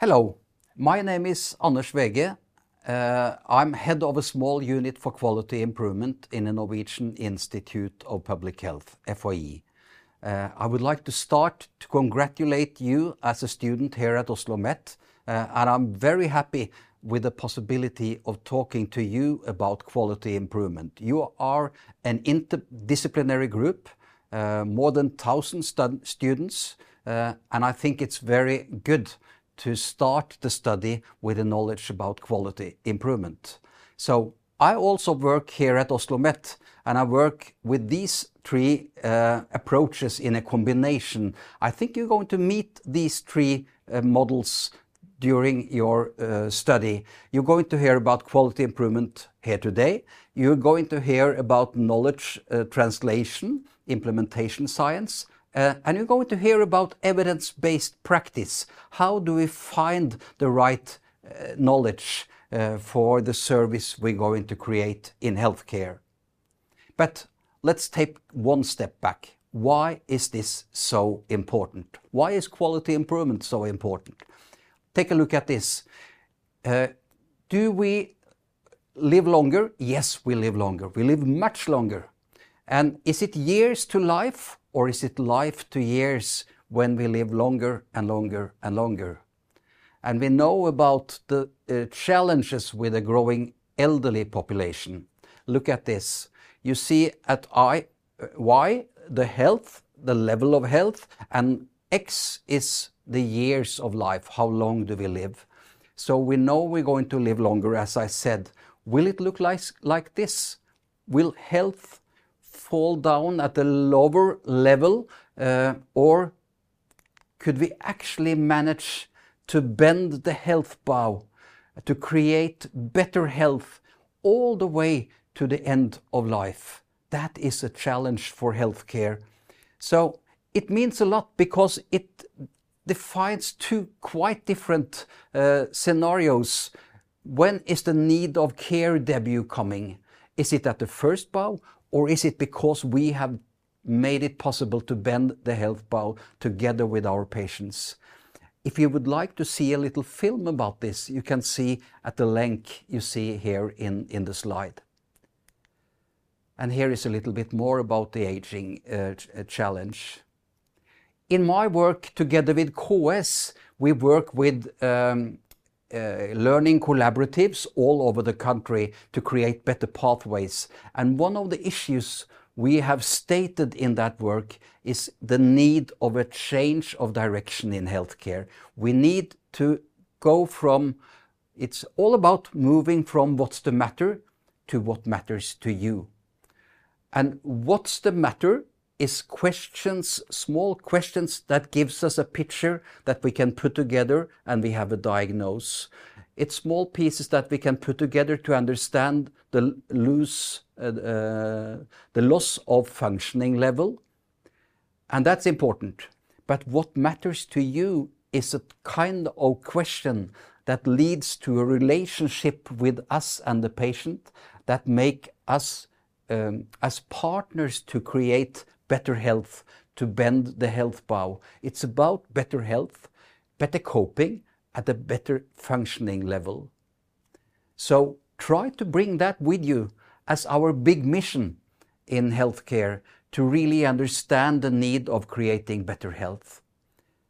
Hello, my name is Anders Vege. Uh, I'm head of a small unit for quality improvement in the Norwegian Institute of Public Health, FHI. Uh, I would like to start to congratulate you as a student here at Oslo OsloMet, uh, and I'm very happy with the possibility of talking to you about quality improvement. You are an interdisciplinary group, more than 1,000 students, and I think it's very good to start the study with the knowledge about quality improvement. So I also work here at Oslo Met, and I work with these three uh, approaches in a combination. I think you're going to meet these three uh, models during your uh, study. You're going to hear about quality improvement here today. You're going to hear about knowledge translation, implementation science, Uh, and you're going to hear about evidence-based practice. How do we find the right uh, knowledge uh, for the service we're going to create in healthcare? But let's take one step back. Why is this so important? Why is quality improvement so important? Take a look at this. Do we live longer? Yes, we live longer. We live much longer. And is it years to life, or is it life to years when we live longer and longer and longer? And we know about the uh, challenges with a growing elderly population. Look at this. You see at uh, Y, the health, the level of health, and X is the years of life. How long do we live? So we know we're going to live longer, as I said. Will it look like, like this? Will health fall down at a lower level, uh, or could we actually manage to bend the health bow uh, to create better health all the way to the end of life? That is a challenge for healthcare. So it means a lot because it defines two quite different uh, scenarios. When is the need of care debut coming? Is it at the first bow, or is it because we have made it possible to bend the health bow together with our patients? If you would like to see a little film about this, you can see at the link you see here in in the slide. And here is a little bit more about the aging uh, uh, challenge. In my work together with KS, we work with um, Uh, learning collaboratives all over the country to create better pathways. And one of the issues we have stated in that work is the need of a change of direction in healthcare. We need to go from it's all about moving from what's the matter to what matters to you. And what's the matter is questions, small questions that gives us a picture that we can put together, and we have a diagnosis. It's small pieces that we can put together to understand the lose uh, uh, the loss of functioning level, and that's important. But what matters to you is a kind of question that leads to a relationship with us and the patient that make us um, as partners to create better health, to bend the health bow. It's about better health, better coping at a better functioning level. So try to bring that with you as our big mission in healthcare to really understand the need of creating better health.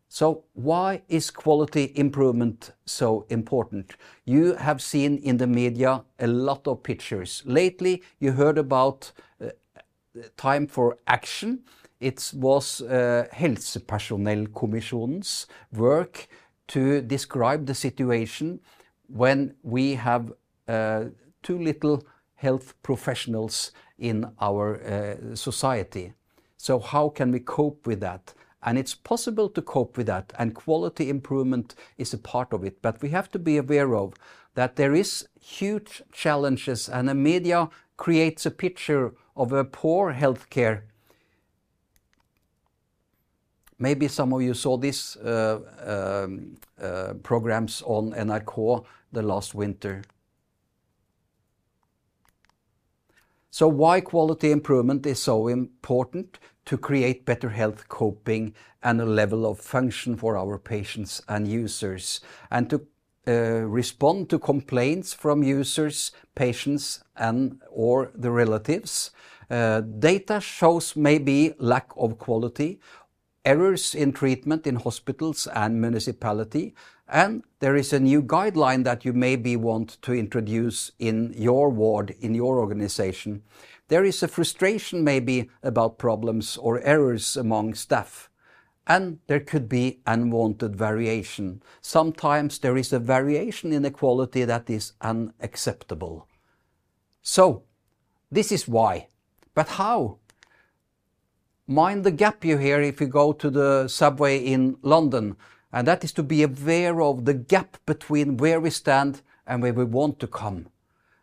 So why is quality improvement so important? You have seen in the media a lot of pictures. Lately, you heard about uh, Time for Action. It was uh, Helsepersonellkommisjonens work to describe the situation when we have uh, too little health professionals in our uh, society. So how can we cope with that? And it's possible to cope with that, and quality improvement is a part of it. But we have to be aware of that there is huge challenges, and the media creates a picture of a poor healthcare. Maybe some of you saw these uh, um, uh, programs on NRK the last winter. So why quality improvement is so important to create better health coping and a level of function for our patients and users, and to uh, respond to complaints from users, patients, and or the relatives. Uh, data shows maybe lack of quality, errors in treatment in hospitals and municipality, and there is a new guideline that you maybe want to introduce in your ward, in your organization. There is a frustration maybe about problems or errors among staff and there could be unwanted variation. Sometimes there is a variation in the quality that is unacceptable. So, this is why. But how? Mind the gap you hear if you go to the subway in London, and that is to be aware of the gap between where we stand and where we want to come.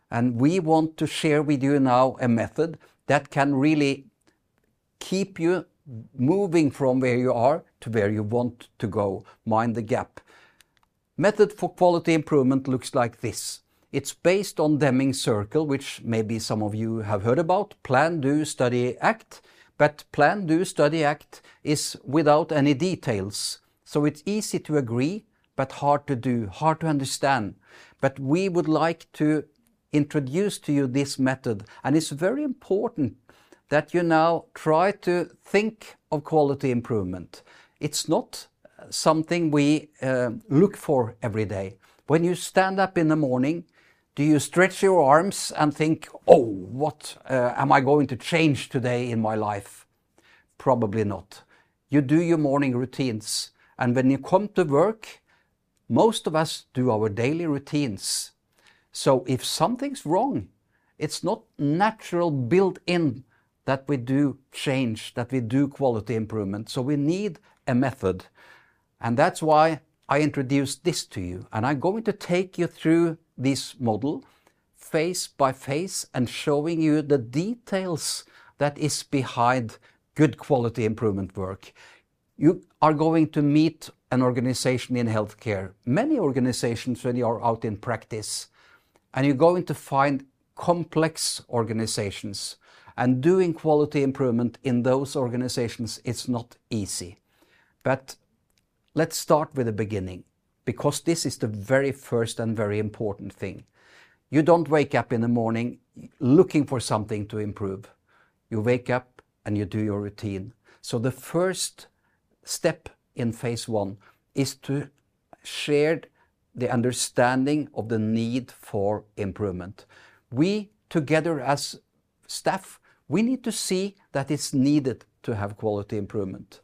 And we want to share with you now a method that can really keep you moving from where you are to where you want to go. Mind the gap. Method for quality improvement looks like this. It's based on Deming's circle, which maybe some of you have heard about, plan, do, study, act. But plan, do, study, act is without any details. So it's easy to agree, but hard to do, hard to understand. But we would like to introduce to you this method, and it's very important that you now try to think of quality improvement. It's not something we uh, look for every day. When you stand up in the morning, do you stretch your arms and think, oh, what uh, am I going to change today in my life? Probably not. You do your morning routines. And when you come to work, most of us do our daily routines. So if something's wrong, it's not natural built in that we do change, that we do quality improvement. So we need a method. And that's why I introduced this to you. And I'm going to take you through this model face by face and showing you the details that is behind good quality improvement work. You are going to meet an organization in healthcare, many organizations when you are out in practice, and you're going to find complex organizations and doing quality improvement in those organizations, is not easy. But let's start with the beginning, because this is the very first and very important thing. You don't wake up in the morning looking for something to improve. You wake up and you do your routine. So the first step in phase one is to share the understanding of the need for improvement. We together as staff we need to see that it's needed to have quality improvement.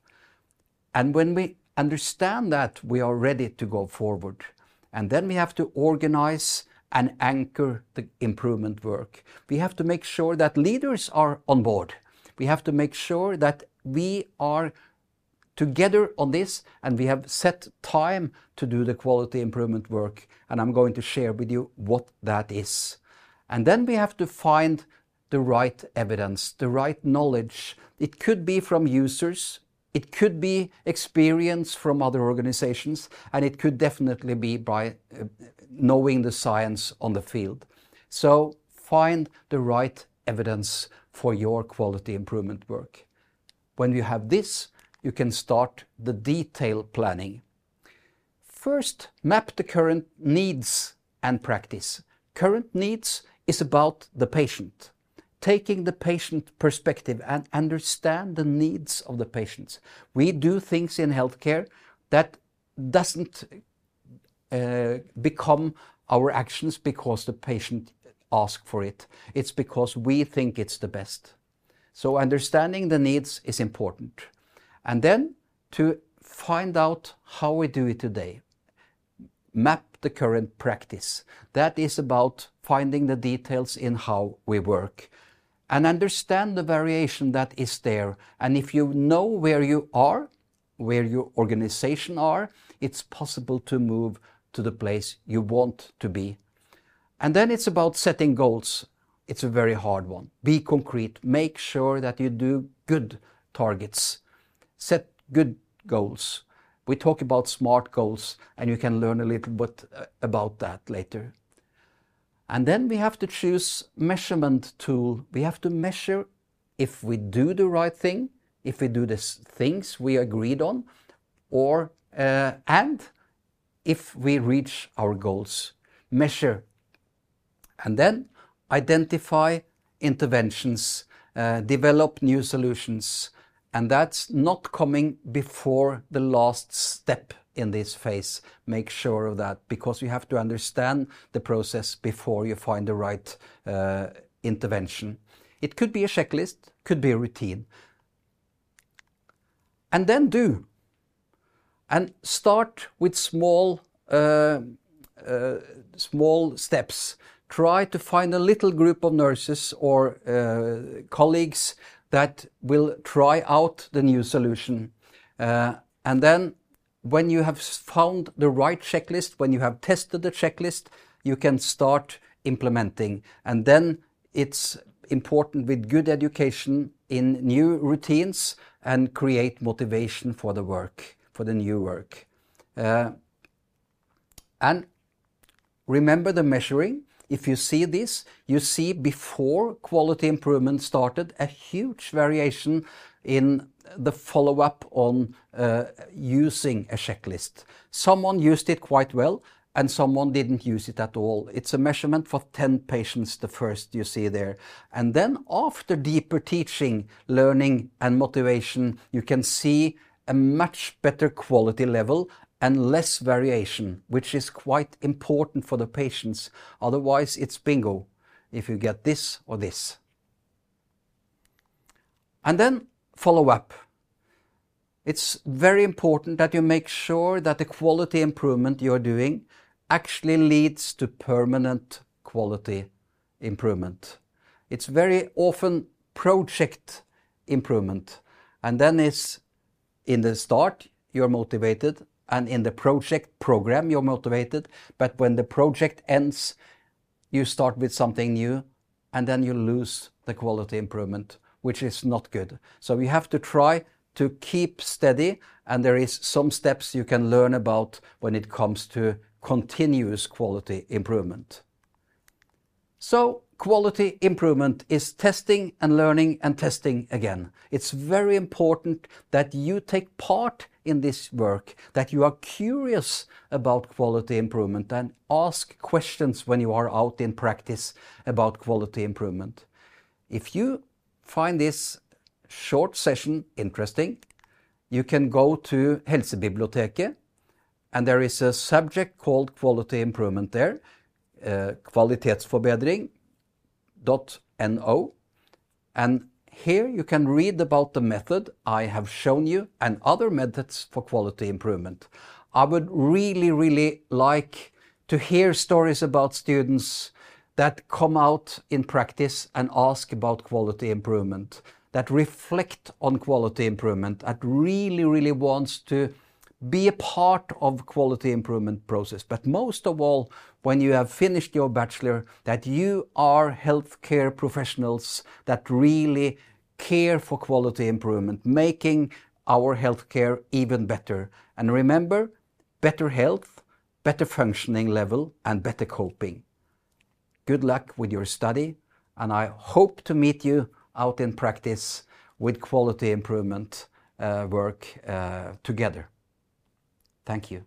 And when we understand that, we are ready to go forward. And then we have to organize and anchor the improvement work. We have to make sure that leaders are on board. We have to make sure that we are together on this and we have set time to do the quality improvement work. And I'm going to share with you what that is. And then we have to find the right evidence, the right knowledge. It could be from users, it could be experience from other organizations, and it could definitely be by uh, knowing the science on the field. So find the right evidence for your quality improvement work. When you have this, you can start the detail planning. First, map the current needs and practice. Current needs is about the patient taking the patient perspective and understand the needs of the patients. We do things in healthcare that doesn't uh, become our actions because the patient asks for it. It's because we think it's the best. So understanding the needs is important. And then to find out how we do it today. Map the current practice. That is about finding the details in how we work and understand the variation that is there. And if you know where you are, where your organization are, it's possible to move to the place you want to be. And then it's about setting goals. It's a very hard one. Be concrete. Make sure that you do good targets. Set good goals. We talk about SMART goals, and you can learn a little bit uh, about that later. And then we have to choose measurement tool. We have to measure if we do the right thing, if we do the things we agreed on, or uh, and if we reach our goals. Measure. And then identify interventions, uh, develop new solutions, and that's not coming before the last step in this phase. Make sure of that because you have to understand the process before you find the right uh, intervention. It could be a checklist, could be a routine. And then do. And start with small, uh, uh, small steps. Try to find a little group of nurses or colleagues that will try out the new solution. And then when you have found the right checklist, when you have tested the checklist, you can start implementing. And then it's important with good education in new routines and create motivation for the work, for the new work. Uh, and remember the measuring. If you see this, you see before quality improvement started a huge variation in the follow-up on uh, using a checklist. Someone used it quite well, and someone didn't use it at all. It's a measurement for 10 patients, the first you see there. And then after deeper teaching, learning, and motivation, you can see a much better quality level and less variation, which is quite important for the patients. Otherwise, it's bingo if you get this or this. And then follow up. It's very important that you make sure that the quality improvement you're doing actually leads to permanent quality improvement. It's very often project improvement, and then it's in the start you're motivated, and in the project program you're motivated, but when the project ends, you start with something new, and then you lose the quality improvement, which is not good. So we have to try to keep steady, and there is some steps you can learn about when it comes to continuous quality improvement. So quality improvement is testing and learning and testing again. It's very important that you take part in this work, that you are curious about quality improvement and ask questions when you are out in practice about quality improvement. If you find this short session interesting, you can go to Helsebiblioteket, and there is a subject called quality improvement there, uh, kvalitetsforbedring.no, and here you can read about the method I have shown you and other methods for quality improvement. I would really, really like to hear stories about students that come out in practice and ask about quality improvement that reflect on quality improvement, that really, really wants to be a part of quality improvement process. But most of all, when you have finished your bachelor, that you are healthcare professionals that really care for quality improvement, making our healthcare even better. And remember, better health, better functioning level, and better coping. Good luck with your study, and I hope to meet you out in practice with quality improvement uh, work uh, together. Thank you.